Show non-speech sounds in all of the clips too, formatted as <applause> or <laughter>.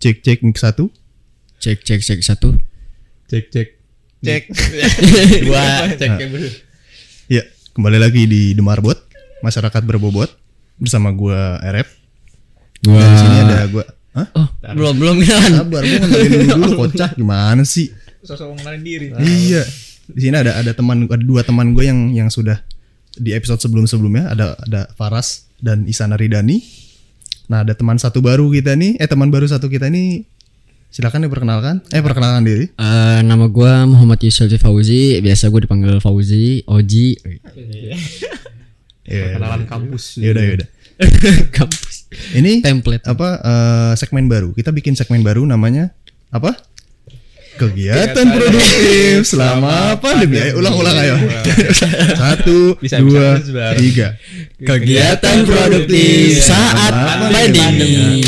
Cek cek mix satu. Cek cek cek satu. Cek cek. Cek. <laughs> Dua cek bro. Ya, kembali lagi di The Marbot, masyarakat berbobot bersama gua Erep. Gua. Di sini ada gua. Hah? Oh, belum belum kenalan. Sabar, gua ngenalin dulu dulu <laughs> kocak gimana sih? Sosok mengenalin diri. Iya. Di sini ada ada teman ada dua teman gue yang yang sudah di episode sebelum-sebelumnya ada ada Faras dan Isana Ridani. Nah, ada teman satu baru kita nih, eh teman baru satu kita nih. Silakan diperkenalkan. Eh, perkenalkan diri. Eh, nama gua Muhammad Yusuf Fauzi, biasa gue dipanggil Fauzi, Oji. <laughs> Iya. Kenalan kampus. Yaudah, yaudah. <laughs> Kampus. Ini Template. apa eh, segmen baru. Kita bikin segmen baru namanya apa? Kegiatan produktif selama pandemi. Ayo ulang-ulang ayo. <laughs> Satu, Bisa, dua, bisa, bisa. tiga. Kegiatan produktif saat pandemi.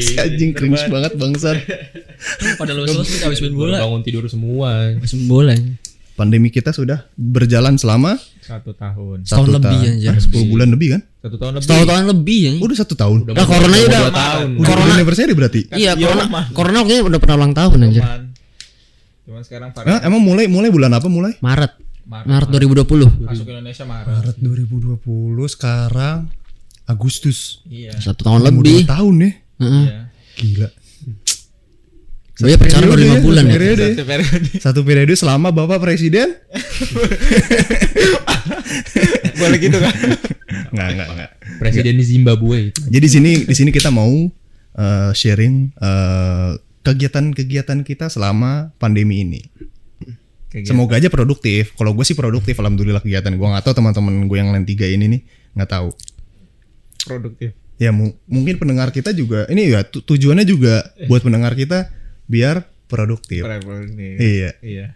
Si <laughs> anjing cringe banget bangsat. Pada lu selesai habis main bola. Bangun tidur semua. Habis main bola. Pandemi kita sudah berjalan selama Satu tahun. Setahun satu lebih, tahun. anjir. Ah, 10 bulan lebih kan? Satu tahun lebih. Setahun tahun lebih ya. Udah satu tahun. Nah, corona Udah udah dua tahun. Udah corona- anniversary berarti. Iya, Iya, corona. Corona kayaknya udah pernah ulang tahun anjir. Cuman, sekarang varian emang mulai mulai bulan apa mulai? Maret. Maret. Maret 2020. masuk Indonesia Maret. Maret 2020 sekarang Agustus. Iya. Satu tahun Mau lebih. dua tahun ya. Heeh. Iya. Gila. Oh iya pacaran baru periode 5 ya, bulan satu ya. periode. Satu periode. Satu periode selama Bapak Presiden? <laughs> Boleh gitu kan? Enggak, enggak, enggak. Presiden di Zimbabwe itu. Jadi di sini di sini kita mau eh, sharing eh, kegiatan-kegiatan kita selama pandemi ini. Semoga aja produktif. Kalau gue sih produktif, alhamdulillah kegiatan gue nggak tahu teman-teman gue yang lain tiga ini nih nggak tahu. produktif. Ya mu- mungkin pendengar kita juga ini ya tu- tujuannya juga buat pendengar kita biar produktif. Produktif. Iya. Iya.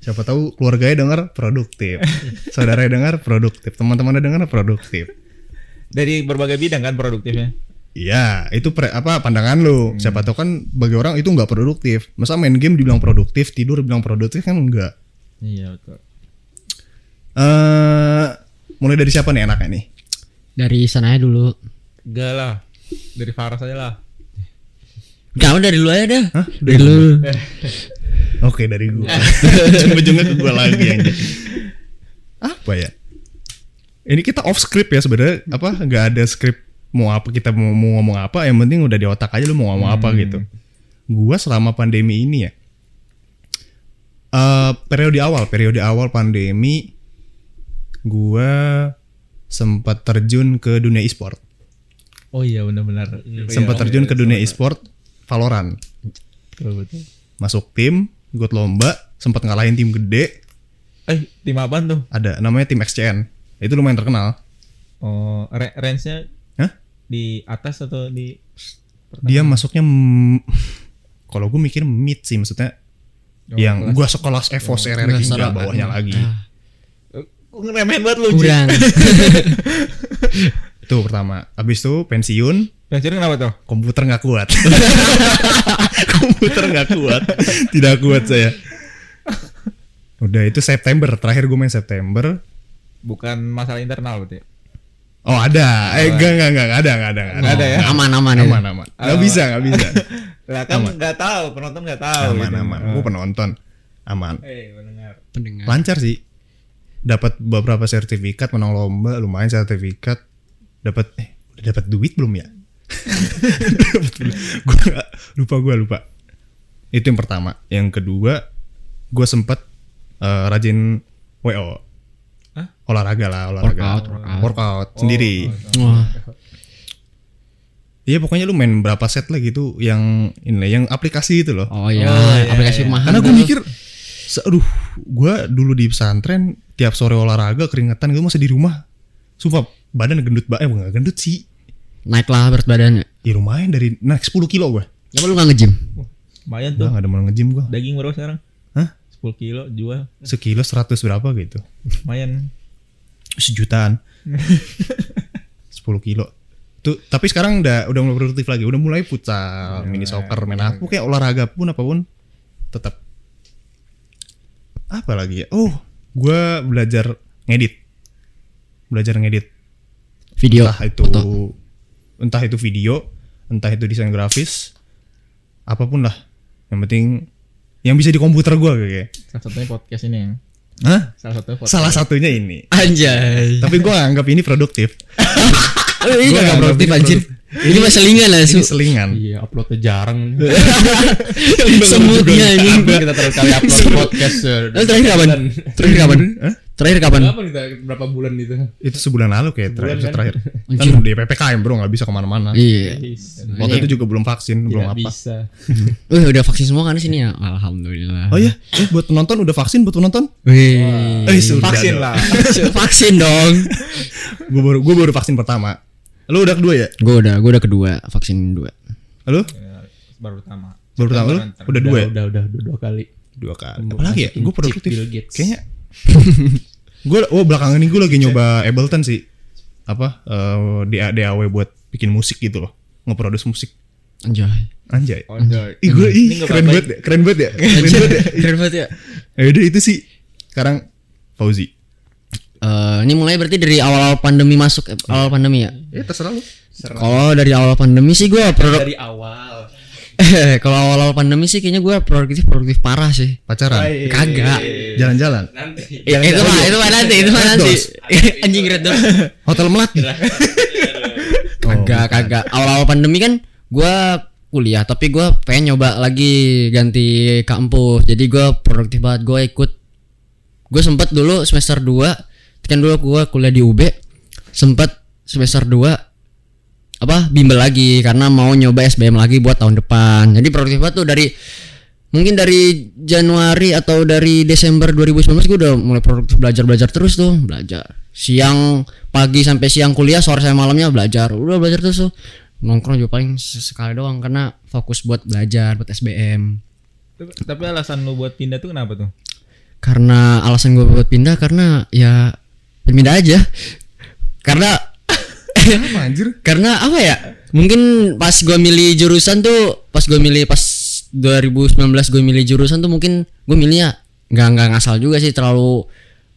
Siapa tahu keluarganya dengar produktif, <laughs> saudaranya dengar produktif, teman-temannya dengar produktif. Dari berbagai bidang kan produktifnya. Iya, itu pre- apa pandangan lu. Siapa tahu kan bagi orang itu nggak produktif. Masa main game dibilang produktif, tidur dibilang produktif kan enggak. Iya betul. Eh, mulai dari siapa nih enaknya nih? Dari sana aja dulu. Enggak lah. Dari Faras aja lah. Kamu dari lu aja dah. Hah? Dari lu. Oke, dari gua. <laughs> Ujung-ujungnya ke gua lagi anjing. Apa ya? Ini kita off script ya sebenarnya apa nggak ada script mau apa kita mau, mau ngomong apa yang penting udah di otak aja lu mau ngomong apa gitu. Gua selama pandemi ini ya eh periode awal, periode awal pandemi gua sempat terjun ke dunia e-sport. Oh iya benar-benar. Sempat terjun ke dunia e-sport Valorant. Betul betul. Masuk tim, ikut lomba, sempat ngalahin tim gede, Eh, tim apaan tuh? ada namanya tim XCN. Itu lumayan terkenal. Oh, ra- range-nya? Di atas atau di Dia masuknya kalau gue mikir mid sih maksudnya Oh, yang gua sekelas Evo Kelas hingga serak. bawahnya lagi. Ah, Kok ngeremehin banget lu? Kurang. <laughs> Itu pertama. Habis itu pensiun, Pensiun kenapa tuh? komputer nggak kuat. <laughs> komputer nggak kuat. Tidak kuat saya. Udah itu September, terakhir gue main September. Bukan masalah internal berarti. Oh ada, eh enggak enggak enggak enggak ada enggak ada enggak ada ya? Aman aman ya. Aman aman. Nggak bisa nggak bisa. <laughs> Lah kan nggak tahu, penonton nggak tahu. Aman gitu. aman. Gue penonton. Aman. Eh, mendengar. Pendengar. lancar sih dapat beberapa sertifikat menang lomba lumayan sertifikat dapat eh udah dapat duit belum ya <laughs> nggak- lupa gue lupa itu yang pertama yang kedua gue sempet eh, rajin wo Hah? olahraga lah olahraga Workout, workout. Workout sendiri Wah. iya pokoknya lu main berapa set lah gitu yang ini yang aplikasi itu loh Oh iya, Oh, iya, aplikasi rumahan. Karena gue mikir, aduh, gue dulu di pesantren tiap sore olahraga keringetan gue masih di rumah. Sumpah badan gendut banget, eh nggak gendut sih. naik lah berat badannya. Ya lumayan dari naik 10 kilo gue. Ya lu nggak nge-gym? Lumayan tuh. gak ada mau nge-gym gue. Daging berapa sekarang? Hah? 10 kilo jual. Sekilo 100 berapa gitu. Lumayan. Sejutaan. <laughs> 10 kilo. Tuh, tapi sekarang udah udah mulai produktif lagi. Udah mulai futsal, mini soccer, main apa kayak olahraga pun apa pun tetap. Apa lagi ya? Oh, gue belajar ngedit. Belajar ngedit Video. entah itu foto. entah itu video entah itu desain grafis apa pun lah. Yang penting yang bisa di komputer gua kayak. Salah satunya podcast ini yang. Hah? Salah satunya podcast. Salah satunya ini. Anjay. Tapi gua anggap ini produktif. <laughs> Ini gak nggak produktif anjir. Ini mah selingan lah, Ini selingan. Iya, uploadnya jarang. <laughs> Semutnya ini. kita terus kali upload podcast. eh, Lalu terakhir kapan? Terakhir kapan? <laughs> Terakhir kapan? Kapan kita berapa bulan itu? Itu sebulan lalu kayak terakhir Sebulan kan? terakhir. Kan di PPKM bro nggak bisa ke mana-mana. Iya. Waktu itu juga belum vaksin, belum apa. bisa. <laughs> Udah vaksin semua kan di sini ya? Alhamdulillah. Oh iya, eh, buat penonton udah vaksin buat penonton? Wih. Eh, Vaksin dong. lah. vaksin dong. Gue baru gue baru vaksin pertama. Lu udah kedua ya? Gue udah, gue udah kedua vaksin dua. Lu? Ya, Baru pertama. Baru pertama lu? Udah dua ya? Udah, udah, udah dua kali. Dua kali. Apalagi ya? Gue produktif. Bill Gates. Kayaknya. <laughs> gue, oh belakangan ini gue lagi nyoba Ableton sih. Apa? eh DA DAW buat bikin musik gitu loh. Ngeproduce musik. Anjay. Anjay. Anjay. Ih gue ih keren banget ya. Keren banget ya. Keren banget ya. Keren banget ya. Ya udah itu sih. Sekarang Fauzi. Eh, ini mulai berarti dari awal pandemi masuk eh, awal pandemi ya. Ya terserah lu. Kalau dari awal pandemi sih gue produk Dari awal. <laughs> kalau awal awal pandemi sih kayaknya gue produktif produktif parah sih. Pacaran. Kagak. Jalan-jalan. Nanti. Eh, itu mah itu mah nanti itu mah nanti. <laughs> Anjing red. Hotel melati. <laughs> Kagak kagak. Awal awal pandemi kan gue kuliah tapi gue pengen nyoba lagi ganti kampus. Jadi gue produktif banget. Gue ikut. Gue sempet dulu semester 2 kan dulu gue kuliah di UB sempet semester 2 apa bimbel lagi karena mau nyoba SBM lagi buat tahun depan. Jadi produktif banget tuh dari mungkin dari Januari atau dari Desember 2019 gue udah mulai produktif belajar belajar terus tuh belajar siang pagi sampai siang kuliah sore sampai malamnya belajar udah belajar terus tuh nongkrong juga paling sekali doang karena fokus buat belajar buat SBM Tapi- alasan lu buat pindah tuh kenapa tuh? karena alasan gue buat pindah karena ya pindah aja. Karena Apa anjir? <laughs> karena apa ya? Mungkin pas gue milih jurusan tuh pas gue milih pas 2019 gue milih jurusan tuh mungkin gue milihnya nggak nggak ngasal juga sih terlalu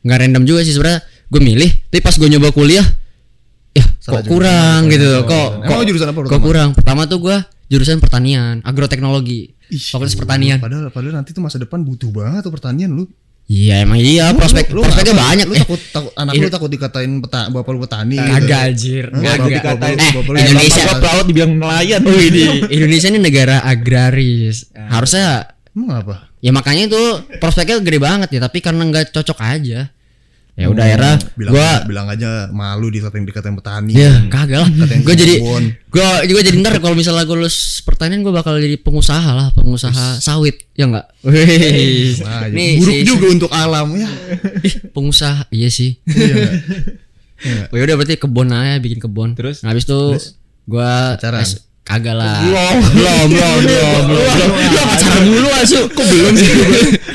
nggak random juga sih sebenarnya. Gue milih tapi pas gue nyoba kuliah ya Salah kok kurang gitu. kok Emang kok jurusan apa kok kurang? Pertama tuh gue jurusan pertanian agroteknologi fakultas pertanian. Padahal padahal nanti tuh masa depan butuh banget tuh pertanian lu. Iya emang iya prospek Lu- lu prospeknya apa? banyak Lu eh takut takut anak lu takut dikatain peta, bapak lu petani. gitu. kagak anjir Hah? kagak Bapak- bapak- eh bapak lu Indonesia bapak- Bapak pelaut dibilang nelayan. Oh ini <laughs> Indonesia ini negara agraris. Harusnya Emang apa? ya makanya itu prospeknya gede banget ya, tapi karena nggak cocok aja. Ya udah era Bilang gua bilang aja malu dikatain dikatain petani. ya kagak lah. Katanya Gue jadi gue juga jadi ntar kalau misalnya gue lulus pertanian gue bakal jadi pengusaha lah, pengusaha sawit ya enggak? Ya. Nih buruk si- juga untuk alam ya. Ih, pengusaha iya sih. Iya? Iya. Oh, yaudah berarti kebon aja bikin kebon. Terus? Nah, habis itu gua Pacaran? Kagak lah. Belum, belum, belum, belum, belum. Lu pacaran dulu asu. Kok belum sih?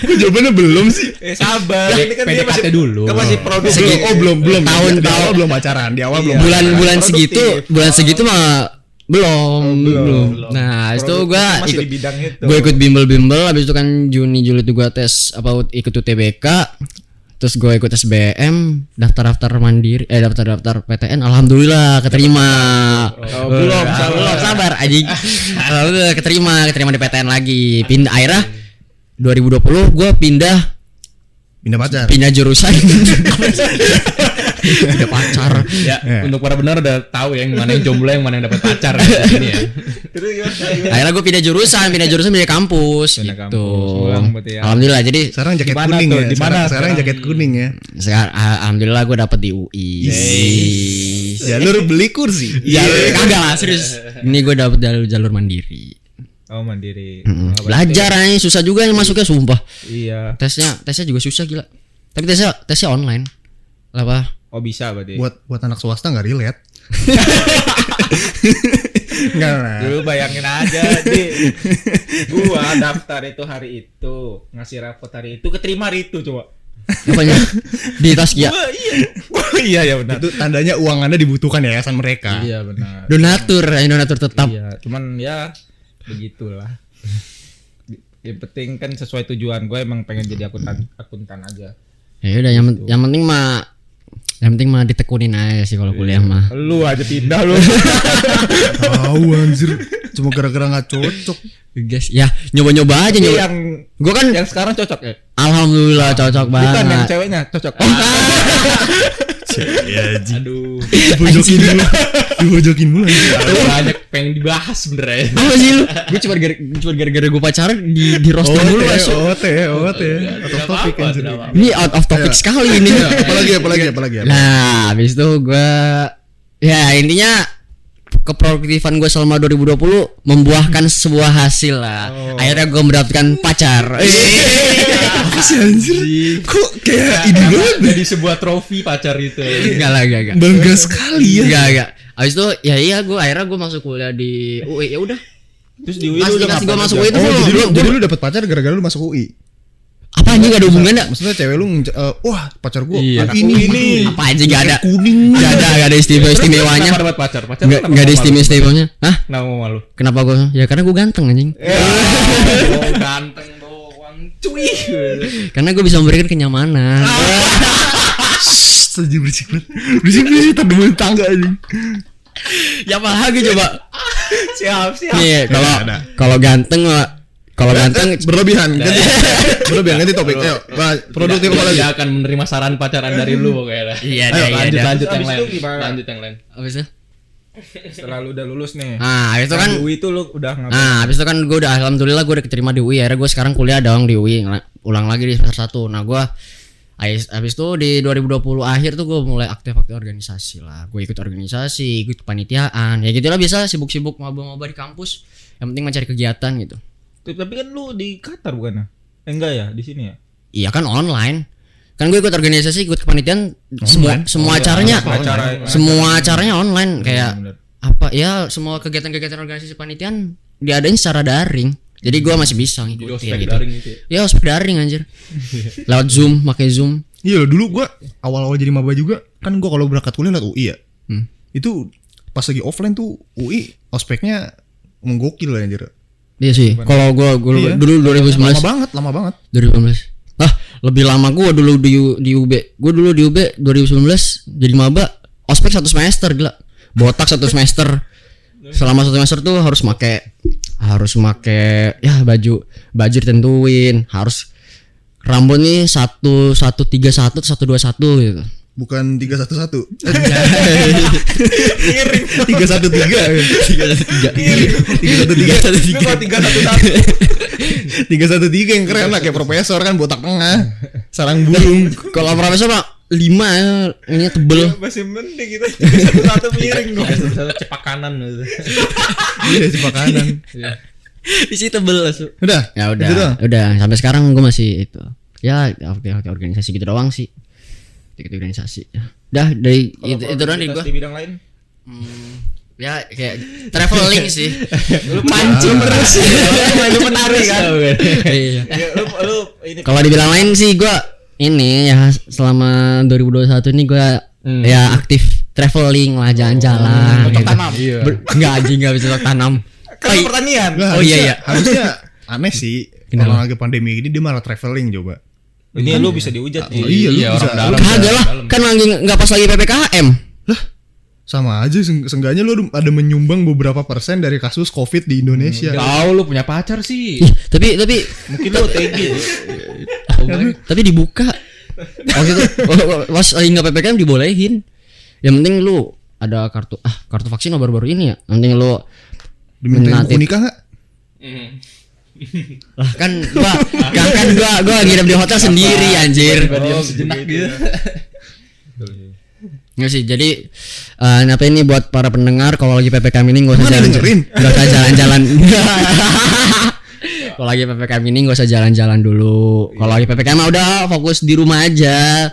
Kok jawabannya belum sih? Eh sabar. Ini kan dia masih dulu. Kan masih produk. Belum, oh belum belum. Tahun- di, di awal tahun- belum pacaran, di awal belum. Iya. Bulan-bulan segitu, bulan segitu mah belum, belum. Nah, habis itu Produk gua masih ikut di bidang itu. gue ikut bimbel-bimbel habis itu kan Juni Juli itu gua tes apa ikut UTBK terus gue ikut SBM daftar-daftar mandiri eh daftar-daftar PTN alhamdulillah keterima Oh, belum, sabar. belum sabar anjing alhamdulillah keterima keterima di PTN lagi pindah akhirnya 2020 gue pindah Pindah pacar. pindah jurusan <laughs> <laughs> pindah pacar Ya, Ya. untuk para benar udah tahu ya yang mana yang jomblo yang mana yang dapat pacar ini ya. Gimana? gimana? akhirnya gue pindah jurusan pindah jurusan pindah kampus Pindah gitu kampus, ya. alhamdulillah jadi Sekarang jaket kuning tuh? ya. Di Sekarang, mana sekarang sekarang? jaket kuning ya. Sekarang ah, alhamdulillah gue dapet di UI. Jalur beli kursi. Jalur kagak lah serius. Ini gue dapet jalur jalur mandiri. Oh mandiri. Oh, berarti- Belajar aja susah juga yang masuknya sumpah. Iya. Tesnya tesnya juga susah gila. Tapi tesnya tesnya online. Apa? Oh bisa berarti. Buat buat anak swasta nggak relate. <laughs> Enggak lah. Dulu bayangin aja di gua daftar itu hari itu ngasih rapot hari itu keterima hari itu coba. Apanya? <laughs> Di Taskia. Gua iya. Gua iya ya benar. Itu tandanya uang Anda dibutuhkan yayasan mereka. Iya benar. Donatur, ya, donatur tetap. Iya, cuman ya begitulah. Yang penting kan sesuai tujuan gue emang pengen jadi akuntan akuntan aja. Ya udah yang, yang penting mah Yang penting mah ditekunin aja sih kalau kuliah mah. Lu aja pindah lu. Tahu anjir. Cuma gara-gara nggak cocok. Guys, ya nyoba-nyoba aja nyoba. yang Gua kan yang sekarang cocok ya? alhamdulillah cocok Bukan yang banget. ceweknya cocok. <laughs> Ya. Aduh. Dibojokin mulu. Dibojokin mulu banyak pengen dibahas sebenernya. Apa sih lu? Gue cuma gara cuma gara-gara gue pacaran di di roasting Oh, dulu masuk. oh, oh, teh. Out of topic anjir. Ini out of topic sekali ini. Apalagi, apalagi, apalagi. apa? Nah, habis itu gue ya intinya keproduktifan gue selama 2020 membuahkan sebuah hasil lah. Akhirnya gue mendapatkan pacar. <laughs> Apa sih anjir? Kok kayak ini banget? Jadi sebuah trofi pacar itu. Enggak lah, enggak, enggak. Bangga sekali ya. Enggak, enggak. Habis itu ya iya gue akhirnya gue masuk kuliah di UI ya udah. Terus di UI Masih lu udah gue masuk? UI itu Oh, jadi lu, belum- jadi lu dapat pacar gara-gara lu masuk UI. Apa anjing gak ada hubungannya? Maksudnya cewek lu eh, wah pacar gua Iya, anak ini ini. Apa aja gak ada. Kuning. Gak ada, gak ada istimewa istimewanya. Kenapa dapat pacar? Pacar Gak, ada istimewa istimewanya. Hah? Kenapa mau malu? Kenapa gue? Ya karena gue ganteng anjing. Oh, ganteng doang. Cuy. Karena gue bisa memberikan kenyamanan. Saja berisik banget. Berisik berisik terdemam tangga anjing. ya apa lagi coba? Siap, siap. Nih kalau ada. kalau ganteng mah kalau ganteng Berlebihan ganti. Berlebihan ganti topik. Ayo, produktif apa lagi? Dia akan menerima saran pacaran dari lu pokoknya. Iya, Ayo, iya, lanjut iya. lanjut yang Abis lain. itu gimana? Lanjut yang lain. apa sih? Setelah lu udah lulus nih. Nah, itu kan Di UI itu lu udah ngapain? Nah, habis itu kan gue udah alhamdulillah gue udah keterima di UI. Akhirnya gue sekarang kuliah dong di UI, ulang lagi di semester 1. Nah, gue habis habis itu di 2020 akhir tuh gue mulai aktif-aktif organisasi lah. Gue ikut organisasi, ikut kepanitiaan. Ya gitulah biasa sibuk-sibuk maba-maba di kampus. Yang penting mencari kegiatan gitu. Tapi tapi kan lu di Qatar bukan? Eh, enggak ya, di sini ya? Iya kan online. Kan gue ikut organisasi, ikut kepanitiaan semua semua acaranya Acara semua acaranya online kayak bener. apa ya semua kegiatan-kegiatan organisasi panitian diadain secara daring. Jadi gua masih bisa Jadi ngikutin gitu. daring gitu. ya. Ya ospek daring anjir. <laughs> Lewat Zoom, pakai Zoom. Iya dulu gua awal-awal jadi maba juga kan gua kalau berangkat kuliah lewat UI ya. Hmm. Itu pas lagi offline tuh UI ospeknya menggokil lah anjir. Iya sih. Kalau gua, gua Iya. dulu Lama 2019 banget, lama banget. 2019. Ah, lebih lama gua dulu di U- di UB. Gua dulu di UB 2019 jadi maba ospek satu semester gila. Botak satu semester. Selama satu semester tuh harus make harus make ya baju baju ditentuin, harus rambut nih satu satu tiga satu satu dua satu gitu. Bukan 311. Tiga satu tiga. Tiga satu tiga. Tiga satu tiga. Tiga tiga satu satu. Tiga satu tiga yang keren lah kayak profesor kan botak tengah. Sarang burung. Kalau profesor mah lima ini tebel. Masih mending kita tiga satu satu miring dong. Satu cepak kanan gitu. Iya cepak kanan. Isi tebel langsung. Udah. Ya udah, udah sampai sekarang gue masih itu. Ya aktif-aktif organisasi gitu doang sih. Ikut organisasi. Dah dari itu, itu doang dari Aktivitas gue. Di bidang lain. Ya kayak traveling sih. <laughs> Lu pancing terus. Lu <laughs> menarik kan. Iya. Ya, lu lu ini Kalau dibilang lain sih gue ini ya selama 2021 ini gue ya aktif traveling lah jalan-jalan. Cocok gitu. tanam. Iya. Enggak anjing enggak bisa tanam. kan pertanian. Oh, iya, harusnya- iya. Harusnya aneh sih. Kenapa? Kalau lagi pandemi gini dia malah traveling coba. Ini lu bisa diujat nih. Oh, iya, lu Iya, bisa. orang dalam. lu- Kagak lah, kan lagi nggak pas lagi PPKM. sama aja seenggaknya lu ada menyumbang beberapa persen dari kasus Covid di Indonesia. Tahu lu punya pacar sih. <laughs> Ih, tapi tapi Mungkin lu OTG. <laughs> tapi dibuka waktu itu pas lagi nggak ppkm dibolehin yang penting lu ada kartu ah kartu vaksin lo baru-baru ini ya yang penting lu Dimintain Menatip. buku nikah? Lah kan gua kan, kan gua gua nginep di hotel sendiri anjir. Diam sejenak gitu. nggak sih jadi eh apa ini buat para pendengar kalau lagi ppkm ini nggak usah Mana jalan dengerin? nggak usah jalan-jalan. <laughs> <laughs> Kalau lagi ppkm ini nggak usah jalan-jalan dulu. Kalau lagi ppkm udah fokus di rumah aja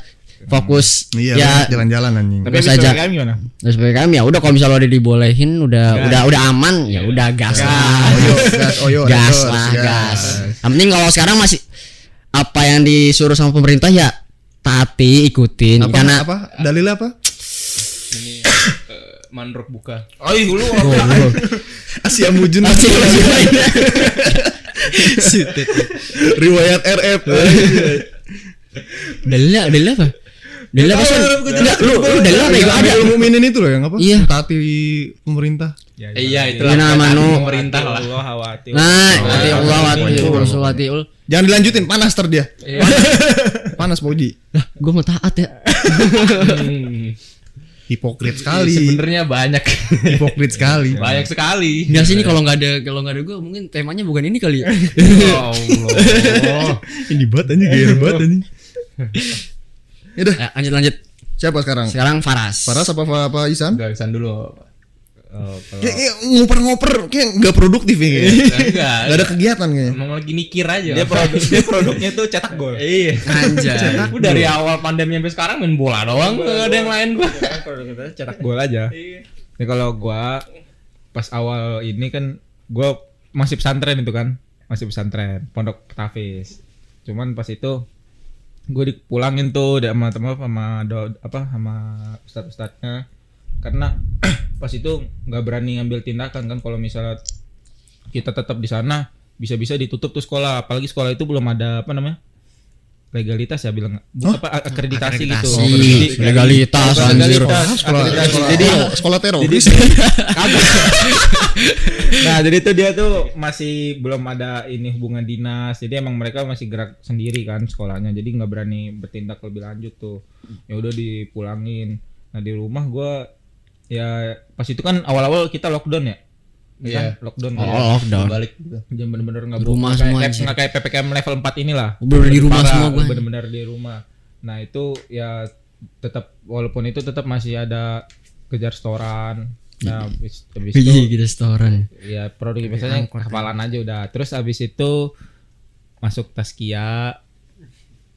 fokus Iya, ya jalan-jalan anjing. Tapi usah PPKM gimana? Terus PPKM ya udah kalau misalnya udah dibolehin udah udah udah aman ya udah gas lah. Oyo, gas, oyo, <laughs> gas record, lah, gas. gas. Yang penting kalau sekarang masih apa yang disuruh sama pemerintah ya taati ikutin Apa, karena apa? Dalilnya apa? Ini eh, mandrok buka. Oh, iya, lu Asia Mujun. <laughs> Riwayat RF. dalilnya dalilnya apa? Apa sih? Enggak, lu lu apa ya? Ada. Yang ngomongin itu loh yang apa? Iya. Taati pemerintah. Ya, Iya, itu Iya, nama nu. pemerintah lah. Allah hawati. Nah, wati Allah wati Rasul wati ul. Jangan dilanjutin, panas ter dia. <laughs> panas Poji. Lah, gua mau taat ya. <laughs> Hipokrit sekali. Sebenarnya banyak. Hipokrit sekali. <laughs> banyak sekali. Sih ini kalau nggak ada kalau nggak ada gua mungkin temanya bukan ini kali ya. Ya Allah. Ini banget anjing, gair banget anjing. Yaudah, Ya, lanjut lanjut. siapa sekarang? Sekarang Faras. Paras apa apa, apa Isan? Udah kesan dulu. Oh, kalau Kayak, ngoper-ngoper kayak nggak produktif ya kayaknya. Enggak. Gak ada kegiatan kayaknya. Emang lagi mikir aja. dia produk <laughs> dia produknya tuh cetak gol. Iya. Anjay. Aku dari awal pandemi sampai sekarang main bola doang, enggak ada yang lain gua. produk kita cetak gol aja. Ini kalau gua pas awal ini kan gua masih pesantren itu kan, masih pesantren, pondok Tafis. Cuman pas itu gue dipulangin tuh sama teman sama do, apa sama ustadz ustadznya karena <clears throat> pas itu nggak berani ngambil tindakan kan kalau misalnya kita tetap di sana bisa-bisa ditutup tuh sekolah. Apalagi sekolah itu belum ada apa namanya legalitas ya bilang. Bu, apa akreditasi, gitu. Akreditasi, Jadi- legalitas, legalitas, Sekolah, akreditasi. sekolah, jadi sekolah teroris. jadi <laughs> nah jadi tuh dia tuh masih belum ada ini hubungan dinas. Jadi emang mereka masih gerak sendiri kan sekolahnya. Jadi nggak berani bertindak lebih lanjut tuh. Ya udah dipulangin. Nah di rumah gua ya pas itu kan awal-awal kita lockdown ya Iya. kan? lockdown Oh, kan lockdown. Balik gitu. Jam bener-bener nggak Di rumah semua, kayak, anjir. nggak kayak ppkm level 4 inilah Bener di rumah Parah, semua gua. bener-bener di rumah nah itu ya tetap walaupun itu tetap masih ada kejar setoran nah habis, habis Iya, itu gitu restoran. ya produk biasanya hafalan aja udah terus habis itu masuk taskia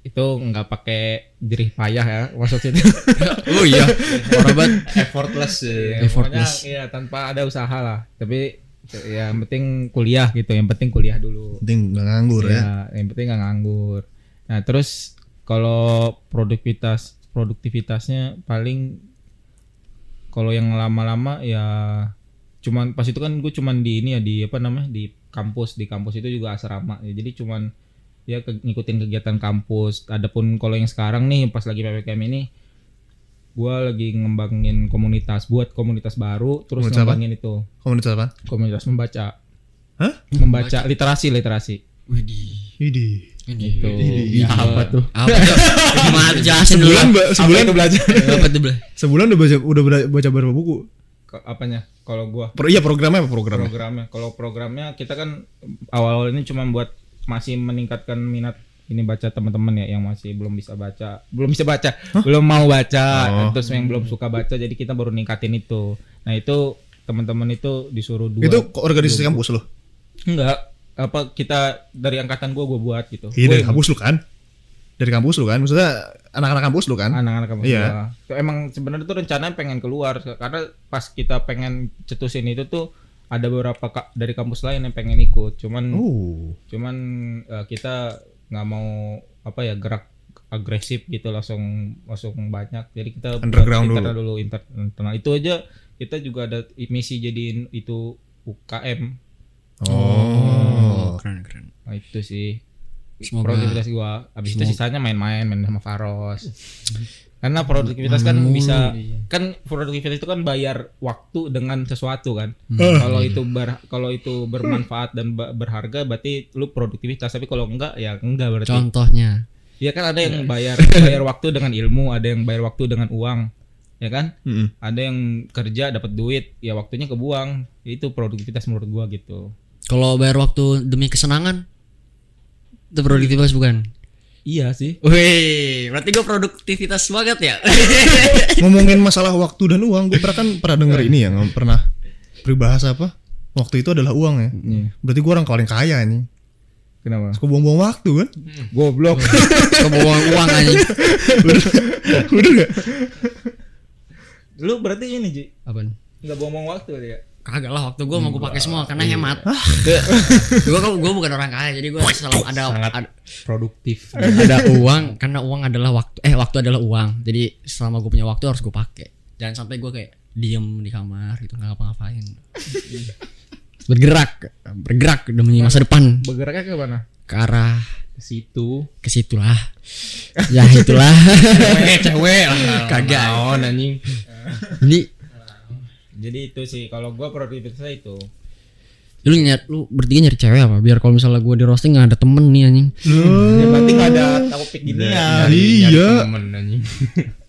itu nggak pakai jerih payah ya situ <laughs> Oh iya. Parah banget. Effortless ya. Ya, Effortless. pokoknya, ya tanpa ada usaha lah tapi ya yang penting kuliah gitu yang penting kuliah dulu Penting nggak nganggur ya. ya yang penting nggak nganggur nah terus kalau produktivitas produktivitasnya paling kalau yang lama-lama ya cuman pas itu kan gue cuman di ini ya di apa namanya di kampus di kampus itu juga asrama ya jadi cuman ya ke, ngikutin kegiatan kampus adapun kalau yang sekarang nih pas lagi ppkm ini gue lagi ngembangin komunitas buat komunitas baru terus Komunitas apa? ngembangin itu Komunitas apa? komunitas membaca Hah? membaca literasi literasi Widih. Widih. gitu Widih. apa tuh Apa tuh? Gimana tuh jelasin dulu. Sebulan, sebulan itu belajar <laughs> Apa tuh? Sebulan udah baca udah baca berapa buku? Ke- apanya kalau gua Pro, iya programnya apa programnya? programnya kalau programnya kita kan awal-awal ini cuma buat masih meningkatkan minat ini baca teman-teman ya yang masih belum bisa baca belum bisa baca belum mau baca Oh. terus yang belum suka baca jadi kita baru ningkatin itu nah itu teman-teman itu disuruh dua Itu kok organisasi kampus loh. enggak apa kita dari angkatan gua gua buat gitu Iya dari kampus lu kan? Dari kampus lu kan? Maksudnya anak-anak kampus lu kan? anak-anak kampus Iya. gua. Tuh Emang sebenarnya tuh rencananya pengen keluar karena pas kita pengen cetusin itu tuh ada beberapa ka- dari kampus lain yang pengen ikut. Cuman Oh. cuman eh, kita nggak mau apa ya gerak agresif gitu langsung langsung banyak. Jadi kita Underground internal dulu inter- internal. Itu aja kita juga ada misi jadiin itu UKM. Oh. Keren keren. Nah, itu sih Semoga- produktivitas gua. Habis itu sisanya main-main, main sama Faros. Karena produktivitas kan bisa kan produktivitas itu kan bayar waktu dengan sesuatu kan. Kalau itu ber, kalau itu bermanfaat dan berharga berarti lu produktivitas, tapi kalau enggak ya enggak berarti. Contohnya. Iya kan ada yang bayar <laughs> bayar waktu dengan ilmu, ada yang bayar waktu dengan uang. Ya kan? Mm-mm. Ada yang kerja dapat duit, ya waktunya kebuang. Itu produktivitas menurut gua gitu. Kalau bayar waktu demi kesenangan itu produktivitas bukan? Iya sih. Wih, berarti gue produktivitas banget ya. <laughs> Ngomongin masalah waktu dan uang, gue pernah kan pernah denger ini ya, pernah peribahasa apa? Waktu itu adalah uang ya. Iya. Berarti gue orang paling kaya nih. Kenapa? Suka buang-buang waktu kan? Goblok. <laughs> Kebawa uang aja. Udah, udah <laughs> gak? Lu berarti ini Ji, Apaan? nggak buang-buang waktu ya? Kagak lah waktu gue mau gue pakai semua karena hemat. gue gue bukan orang kaya jadi gue selalu ada Sangat ada, produktif. ada uang karena uang adalah waktu eh waktu adalah uang jadi selama gue punya waktu harus gue pakai jangan sampai gue kayak diem di kamar gitu nggak ngapa-ngapain bergerak bergerak demi masa depan Bergeraknya ke mana? ke arah Ke situ. ke situ lah ya itulah cewek lah. Kagak. Naon anjing. ini Jadi itu sih kalau gua produktivitasnya itu. lu nyari lu bertiga nyari cewek apa biar kalau misalnya gue di roasting nggak ada temen nih anjing Ya, berarti nggak ada topik ginian. iya. Temen anjing. <laughs>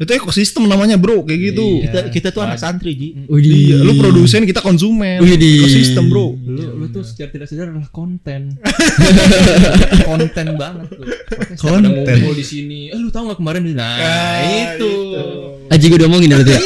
Itu ekosistem namanya bro kayak gitu. Kita kita tuh anak santri ji. Iya, lu produsen kita konsumen. Widih. Ekosistem bro. Lu lu tuh secara tidak sadar adalah konten. <laughs> konten banget lu. Ada Konten. ngumpul di sini. Eh lu tahu nggak kemarin nah, itu. aji gue diomongin ya berarti ya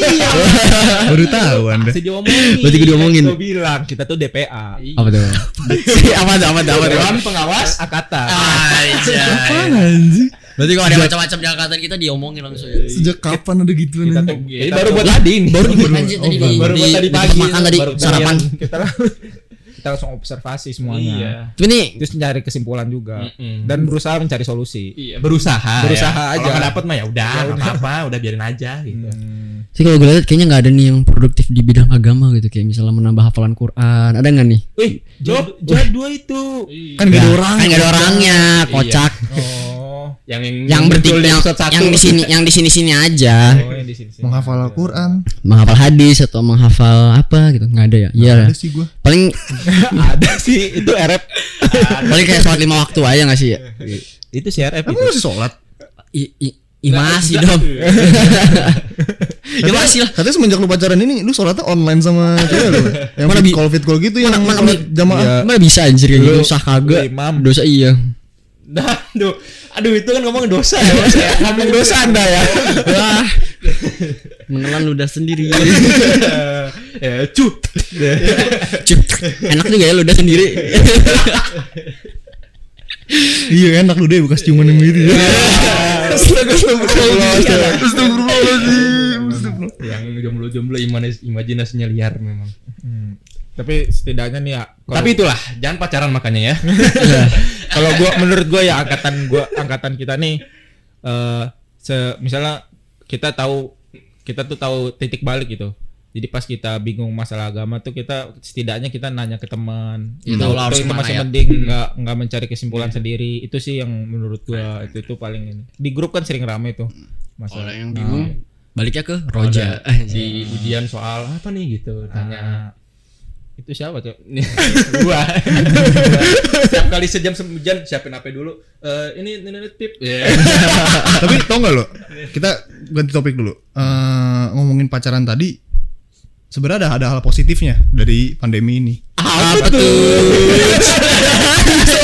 <laughs> Baru tahu anda. Masih diomongin. berarti gue diomongin Gua bilang kita tuh DPA. apa tuh <laughs> apa tuh apa tuh apa tuh Dewan pengawas Akata. Apaan anjing? Berarti kalau ada macam-macam di angkatan kita diomongin langsung ya Sejak kapan ada gituan? Anjing? tuh Ini baru buat tadi ini. baru anjir tadi di, baru buat tadi di pagi makan tadi sarapan kita <laughs> kita langsung observasi semuanya. Iya. tapi ini Terus mencari kesimpulan juga Mm-mm. dan berusaha mencari solusi. Iya, berusaha. Berusaha ya. aja. Kalau nggak dapet mah ya udah, nggak apa-apa, udah biarin aja gitu. Sih kalau gue lihat kayaknya nggak ada nih yang produktif di bidang agama gitu kayak misalnya menambah hafalan Quran ada nggak nih Wih, jad, jadua itu. Kan gak ada orang. kan nggak ada orangnya kocak Oh, Yang yang yang bertiga yang, yang di sini yang di sini sini aja oh yang di sini. sini. Menghafal Al-Quran. menghafal hadis atau menghafal apa gitu nggak ada ya iya Ada sih gua. paling <laughs> Ada sih itu RF. <laughs> paling kayak sholat lima waktu aja nggak sih ya itu sih RF Emang itu. masih sholat? I, i, i masih dong <laughs> ya masih lah Katanya semenjak lu pacaran ini lu sholatnya online sama cewek lu. Yang Mana fit bi- call fit call gitu yang mana bi- jamaah. Iya. mana bisa anjir kayak gitu sah kagak imam. dosa iya Dah, aduh, aduh itu kan ngomong dosa ya, Mas. ya. <laughs> Ngomong dosa Anda ya. wah menelan ludah sendiri <laughs> ya, cut. Cuk, enak juga ya ludah sendiri <laughs> Iya enak lu deh bekas ciuman yang gitu ya. Yang jomblo-jomblo imanis- imajinasinya liar memang. Hmm. Tapi setidaknya nih ya. Tapi itulah, jangan pacaran makanya ya. <laughs> kalau gua menurut gua ya angkatan gua angkatan kita nih eh se misalnya kita tahu kita tuh tahu titik balik gitu. Jadi pas kita bingung masalah agama tuh kita setidaknya kita nanya ke teman. Ya, itu, tahu lah harus itu masih ya. mending nggak nggak mencari kesimpulan sendiri. Itu sih yang menurut gua itu itu paling ini. Di grup kan sering rame tuh. Masalah Kalau yang bingung baliknya ke Roja. <laughs> Ada di ujian soal apa nih gitu, tanya. Nah, itu siapa tuh? <laughs> Gua. Setiap kali sejam sejam siapin HP dulu. Eh ini ini, ini tip. Ya. <laughs> Tapi tau gak lo? Kita ganti topik dulu. Eh ngomongin pacaran tadi sebenarnya ada ada hal positifnya dari pandemi ini. Apa tuh? <laughs>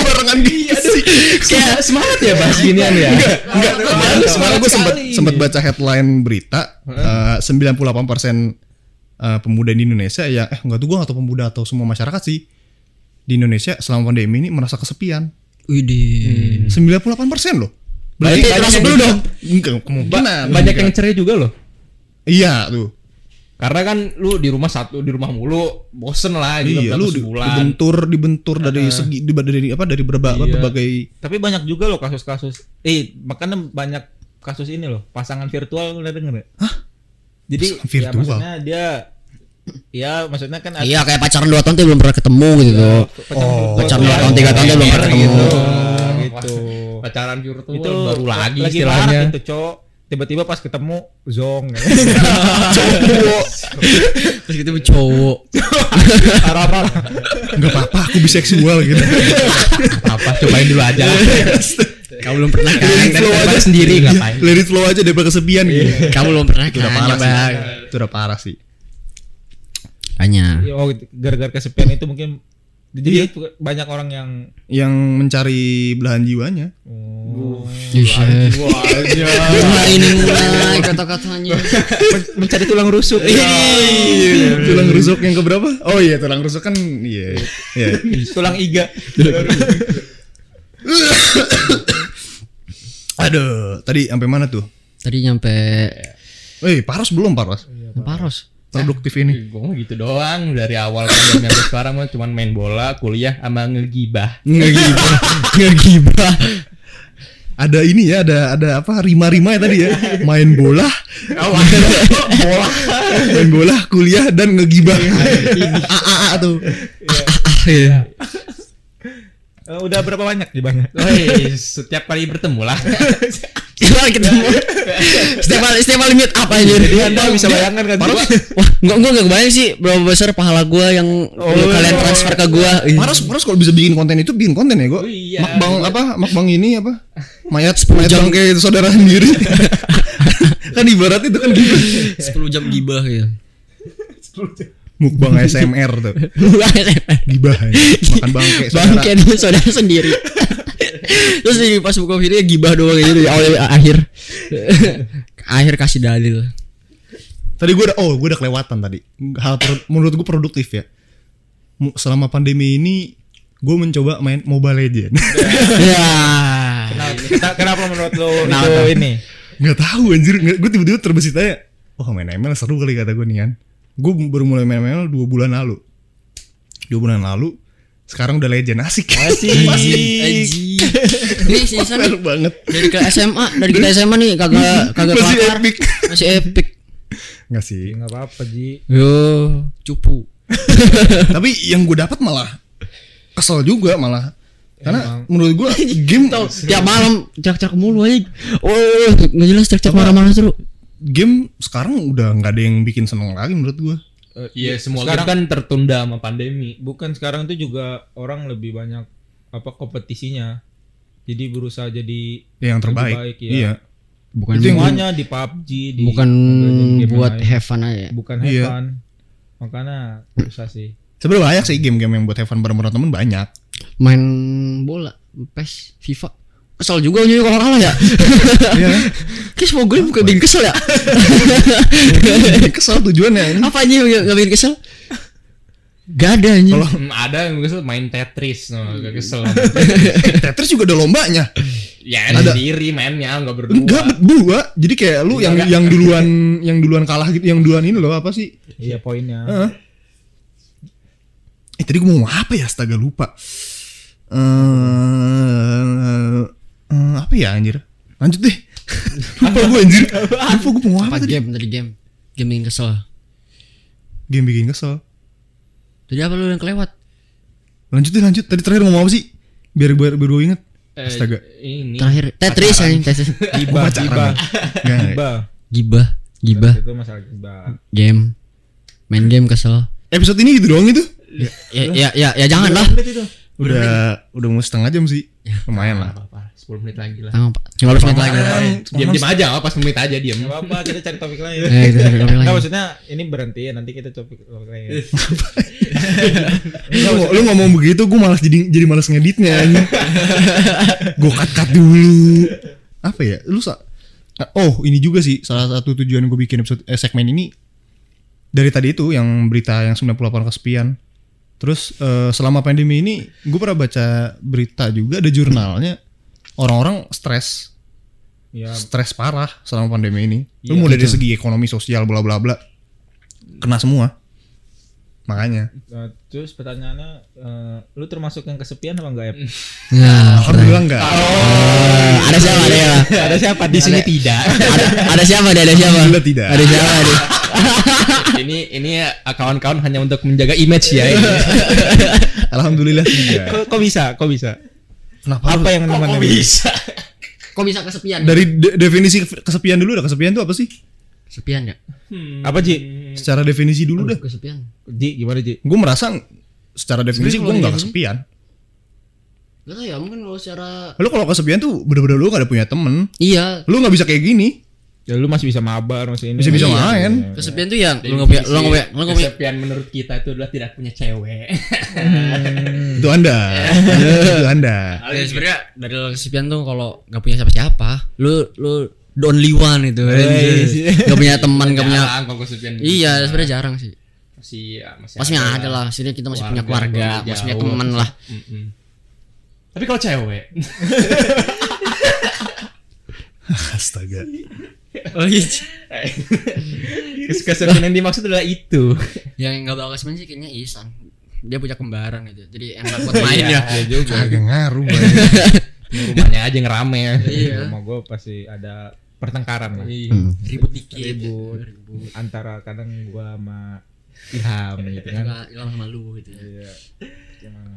Barengan gitu sih. Kayak semangat ya bahas ginian ya. Enggak, kemarin kemarin gue sempat sempat baca headline berita eh, 98% eh, pemuda di Indonesia ya eh enggak tuh gue atau pemuda atau semua masyarakat sih di Indonesia selama pandemi ini merasa kesepian. Widih. 98% loh. Berarti Banyak- termasuk banyak lu yang dong. Enggak kemungkinan. Banyak yang cerai juga loh. Iya tuh. Karena kan lu di rumah satu di rumah mulu bosen lah gitu Iya, lu di- sebulan. dibentur dibentur dari segi di, dari apa dari berbagai Iya. berbagai Tapi banyak juga loh kasus-kasus. Eh, makanya banyak kasus ini loh, pasangan virtual udah denger ya? Hah? Jadi Pasangan ya virtual? maksudnya dia ya maksudnya kan Iya kayak pacaran 2 tahun tuh belum pernah ketemu gitu. pacaran Oh. virtual Pacaran tuh 2 tahun 3 tahun belum pernah ketemu. gitu. Gitu. Pacaran virtual Itu baru lagi lagi istilahnya. marak itu, Cok. Tiba-tiba pas ketemu zong. <laughs> Terus gitu cowok. Parah-parah. enggak apa-apa aku biseksual gitu. apa cobain dulu aja. Kamu belum pernah kan? It flow aja sendiri ngapain? It flow aja daripada kesepian gitu. Kamu belum pernah Itu udah kan? parah sih. Itu udah parah sih. Tanya. oh, gara-gara kesepian itu mungkin jadi itu banyak orang yang Yang mencari belahan jiwanya. oh, Buset. Mulai ini mulai kata-katanya. men- mencari tulang rusuk. Tulang rusuk yang keberapa? Oh iya, tulang rusuk kan iya. Iya. <laughs> tulang iga. <laughs> Aduh, tadi sampai mana tuh? Tadi nyampe Eh, Paros belum Paros? Paros. Produktif ini. Gue mah gitu doang dari awal pandemi sampai sekarang mah cuman main bola, kuliah sama ngegibah. Ngegibah. <laughs> Ngegibah. Ada ini ya, ada ada apa rima-rima ya tadi ya. Main bola, bola, main bola, kuliah dan ngegibah. A a a tuh. Iya. Eh, udah berapa banyak gibahnya? <laughs> Woi, setiap kali bertemu lah. <laughs> Setiap kali ketemu. setiap kali setiap kali meet up anjir. Jadi anda bisa bayangkan kan? Wah, enggak enggak enggak kebayang sih berapa besar pahala gua yang lu kalian transfer ke gua. Ih. Paras Paras kalau bisa bikin konten itu bikin konten ya gue. Oh iya. Makbang apa? Makbang ini apa? <laughs> Mayat mayat jam. bangke saudara sendiri. kan ibarat itu kan gitu. 10 jam gibah gitu. Mukbang SMR tuh. <laughs> Gibah. ya. Makan bangke saudara. Bangke dulu saudara sendiri. Terus di pas buka video gibah doang gitu dari awal akhir. akhir kasih dalil. Tadi gue udah oh gue udah kelewatan tadi. Hal menurut gue produktif ya. Selama pandemi ini gue mencoba main Mobile Legend. <laughs> ya. Kenapa, kenapa menurut lo Kenapa? itu ini? Nggak tahu anjir. Gue tiba-tiba terbesit aja. Oh main ML seru kali kata gue nih kan. Gue baru mulai main ML dua bulan lalu. Dua bulan lalu. Sekarang udah legend asik. Asik. <laughs> Anjing. Ini season Fair banget. dari ke SMA, dari kita SMA nih kagak kagak Masih kelakar. epic. Masih epic. Nggak sih. Enggak apa-apa, Ji. Yo, cupu. Tapi yang gue dapat malah kesel juga malah. Karena Emang. menurut gue <laughs> game Tiap malam cak-cak mulu aja. Oh, nggak jelas cak-cak marah-marah terus. Game sekarang udah nggak ada yang bikin seneng lagi menurut gue. Eh, Iya, semua sekarang game kan tertunda sama pandemi. bukan sekarang tuh juga orang lebih banyak apa kompetisinya. Jadi berusaha jadi yang Lebih terbaik. baik, iya. Iya. Bukan Itu yang semuanya di PUBG di bukan game buat lain. have fun aja. bukan Iya. have fun. Makanya susah sih. Sebenarnya banyak sih game-game yang buat have fun bareng-bareng temen banyak. Main bola, PES, FIFA. Kesel juga Unyu kalau kalah ya. <laughs> Iya. Kayak semua gue bukan bikin kesel ya. <laughs> Kesel tujuannya ini. Apa aja yang gak bikin kesel? Gak ada anjing. Kalau ada yang kesel main Tetris, no, gak kesel. <laughs> Tetris juga ada lombanya. ya Ada. sendiri mainnya, nggak berdua. Enggak berdua. Jadi kayak lu yang Enggak. yang duluan yang duluan kalah gitu, yang duluan ini loh apa sih? Iya poinnya. Heeh. Eh tadi gue mau ngomong apa ya? Astaga lupa. Eh ya anjir? Lanjut deh. <laughs> lupa gue anjir. Lupa gue mau Apa apa tadi? game tadi game? Game bikin kesel. Game bikin kesel. Tadi apa lu yang kelewat? Lanjut deh lanjut. Tadi terakhir ngomong apa sih? Biar biar, biar gue inget. Eh, Astaga. Ini. Terakhir Tetris anjing Tetris. Oh, gibah. Enggak. Gibah. Gibah, gibah, Itu masalah gibah. game. Main game kesel. Episode ini gitu doang itu. Ya ya ya, ya jangan lah. Udah udah mau setengah jam sih. Lumayan lah. Apa-apa, 10 menit lagi lah. Tanggung, Pak. 15 menit lagi. Diam diam aja, apa 10 menit aja diam. Gak apa-apa, kita cari topik lain. Eh, kita cari topik Nggak, lagi. maksudnya ini berhenti ya, nanti kita topik topik lain. Lu, lu ngomong begitu gue malas jadi jadi malas ngeditnya anjing. gue cut cut dulu. Apa ya? Lu Oh, ini juga sih salah satu tujuan gue bikin episode eh, segmen ini dari tadi itu yang berita yang 98 kesepian. Terus eh, selama pandemi ini gue pernah baca berita juga ada jurnalnya orang-orang stres Ya, stres parah selama pandemi ini. Lu Iya, mulai dari segi ekonomi, sosial, bla bla bla. Kena semua. Makanya. eh, terus pertanyaannya, eh, lu termasuk yang kesepian apa enggak ya? <laughs> Nah, Alhamdulillah enggak. eh, ada siapa ada siapa? Ada siapa Di sini tidak. Ada, ada siapa ada, ada siapa? Alhamdulillah tidak. Ada siapa ada? <laughs> ini ini ya, kawan-kawan hanya untuk menjaga image ya ini. <laughs> Alhamdulillah tidak. Kok, kok bisa? Kok bisa? Kenapa? Apa yang nemenin? bisa? Kok bisa kesepian? Dari de- definisi ke- kesepian dulu dah. Kesepian itu apa sih? kesepian ya? Apa Ji? Secara definisi dulu dah. Kesepian. Ji, gimana Ji? Gue merasa secara definisi gue nggak kesepian. Gak tau ya, mungkin kalau secara Lu kalau kesepian tuh bener-bener lu gak ada punya temen. Iya, Lu nggak bisa kayak gini. Ya lu masih bisa mabar masih ini. Bisa-bisa Iya. main. kesepian tuh yang lu nggak punya, lu nggak punya, lu punya. Kesepian menurut kita itu adalah tidak punya cewek. Itu anda. <laughs> itu anda. Ya, sebenarnya dari kesepian tuh kalau nggak punya siapa-siapa, lu lu the only one itu. iya. Gak punya teman, gak punya. Kalau kesepian gitu. Iya, sebenarnya jarang sih. masih ya, masih Pasti ada lah, sini kita masih punya keluarga, masih punya teman lah. Tapi kalau cewek, <laughs> Astaga. Oh iya. kes- kesepian yang dimaksud adalah itu. Yang nggak bakal kesepian sih kayaknya Isan. Dia punya kembaran gitu, jadi enak buat <laughs> main ya. Iya juga. Agak ngaruh banget. <laughs> Rumahnya aja yang rame. Iya. Rumah gue pasti ada pertengkaran lah. Iya. Ribut dikit. Ribut. Antara kadang gua sama Ilham gitu kan. Hilang sama lu gitu. ya. Iya. Gimana?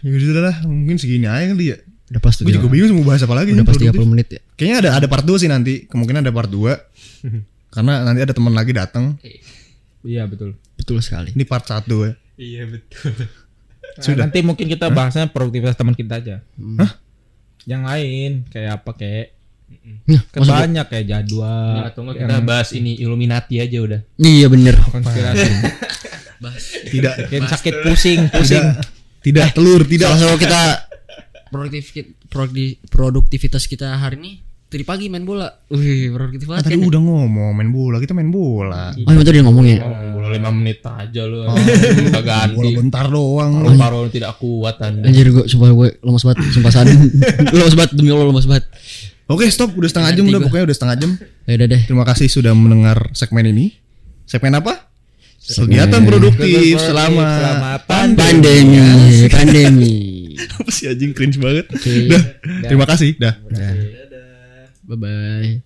Ya udah lah, mungkin segini aja kali ya. Udah pas Gue juga bingung mau bahas apa lagi. Udah nih, pas produktif. 30 menit ya. Kayaknya ada ada part 2 sih nanti. Kemungkinan ada part 2. <laughs> Karena nanti ada teman lagi datang. Iya betul. Betul sekali. Ini part 1 ya. Iya betul. Sudah. nanti mungkin kita bahasnya produktivitas teman kita aja. Hah? Yang lain kayak apa kayak Nah, kan banyak kayak jadwal. Nah, atau kita bahas ini Illuminati aja udah. Iya bener. konspirasi. <laughs> Tidak Bikin sakit pusing, pusing. tidak telur, tidak. Salah satu kita produktif produkti- produktivitas kita hari ini tadi pagi main bola. Wih, produktif Kan banget. tadi kan ya? udah ngomong main bola, kita main bola. Oh, iya tadi ngomong ya. Oh, bola 5 menit aja lu. Bola ganti. bentar doang. Paru-paru tidak kuat Anda. Anjir gue sumpah gue lemas banget sumpah saat <laughs> lemas banget demi Allah lemas banget. Oke, stop. Udah setengah jam udah gua. pokoknya udah setengah jam. Ya udah deh. Terima kasih sudah mendengar segmen ini. Segmen apa? Kegiatan produktif selama selama Pandemi, <laughs> pandemi. apa sih anjing cringe banget. Oke. Dah. Terima kasih. Dah. Bye bye.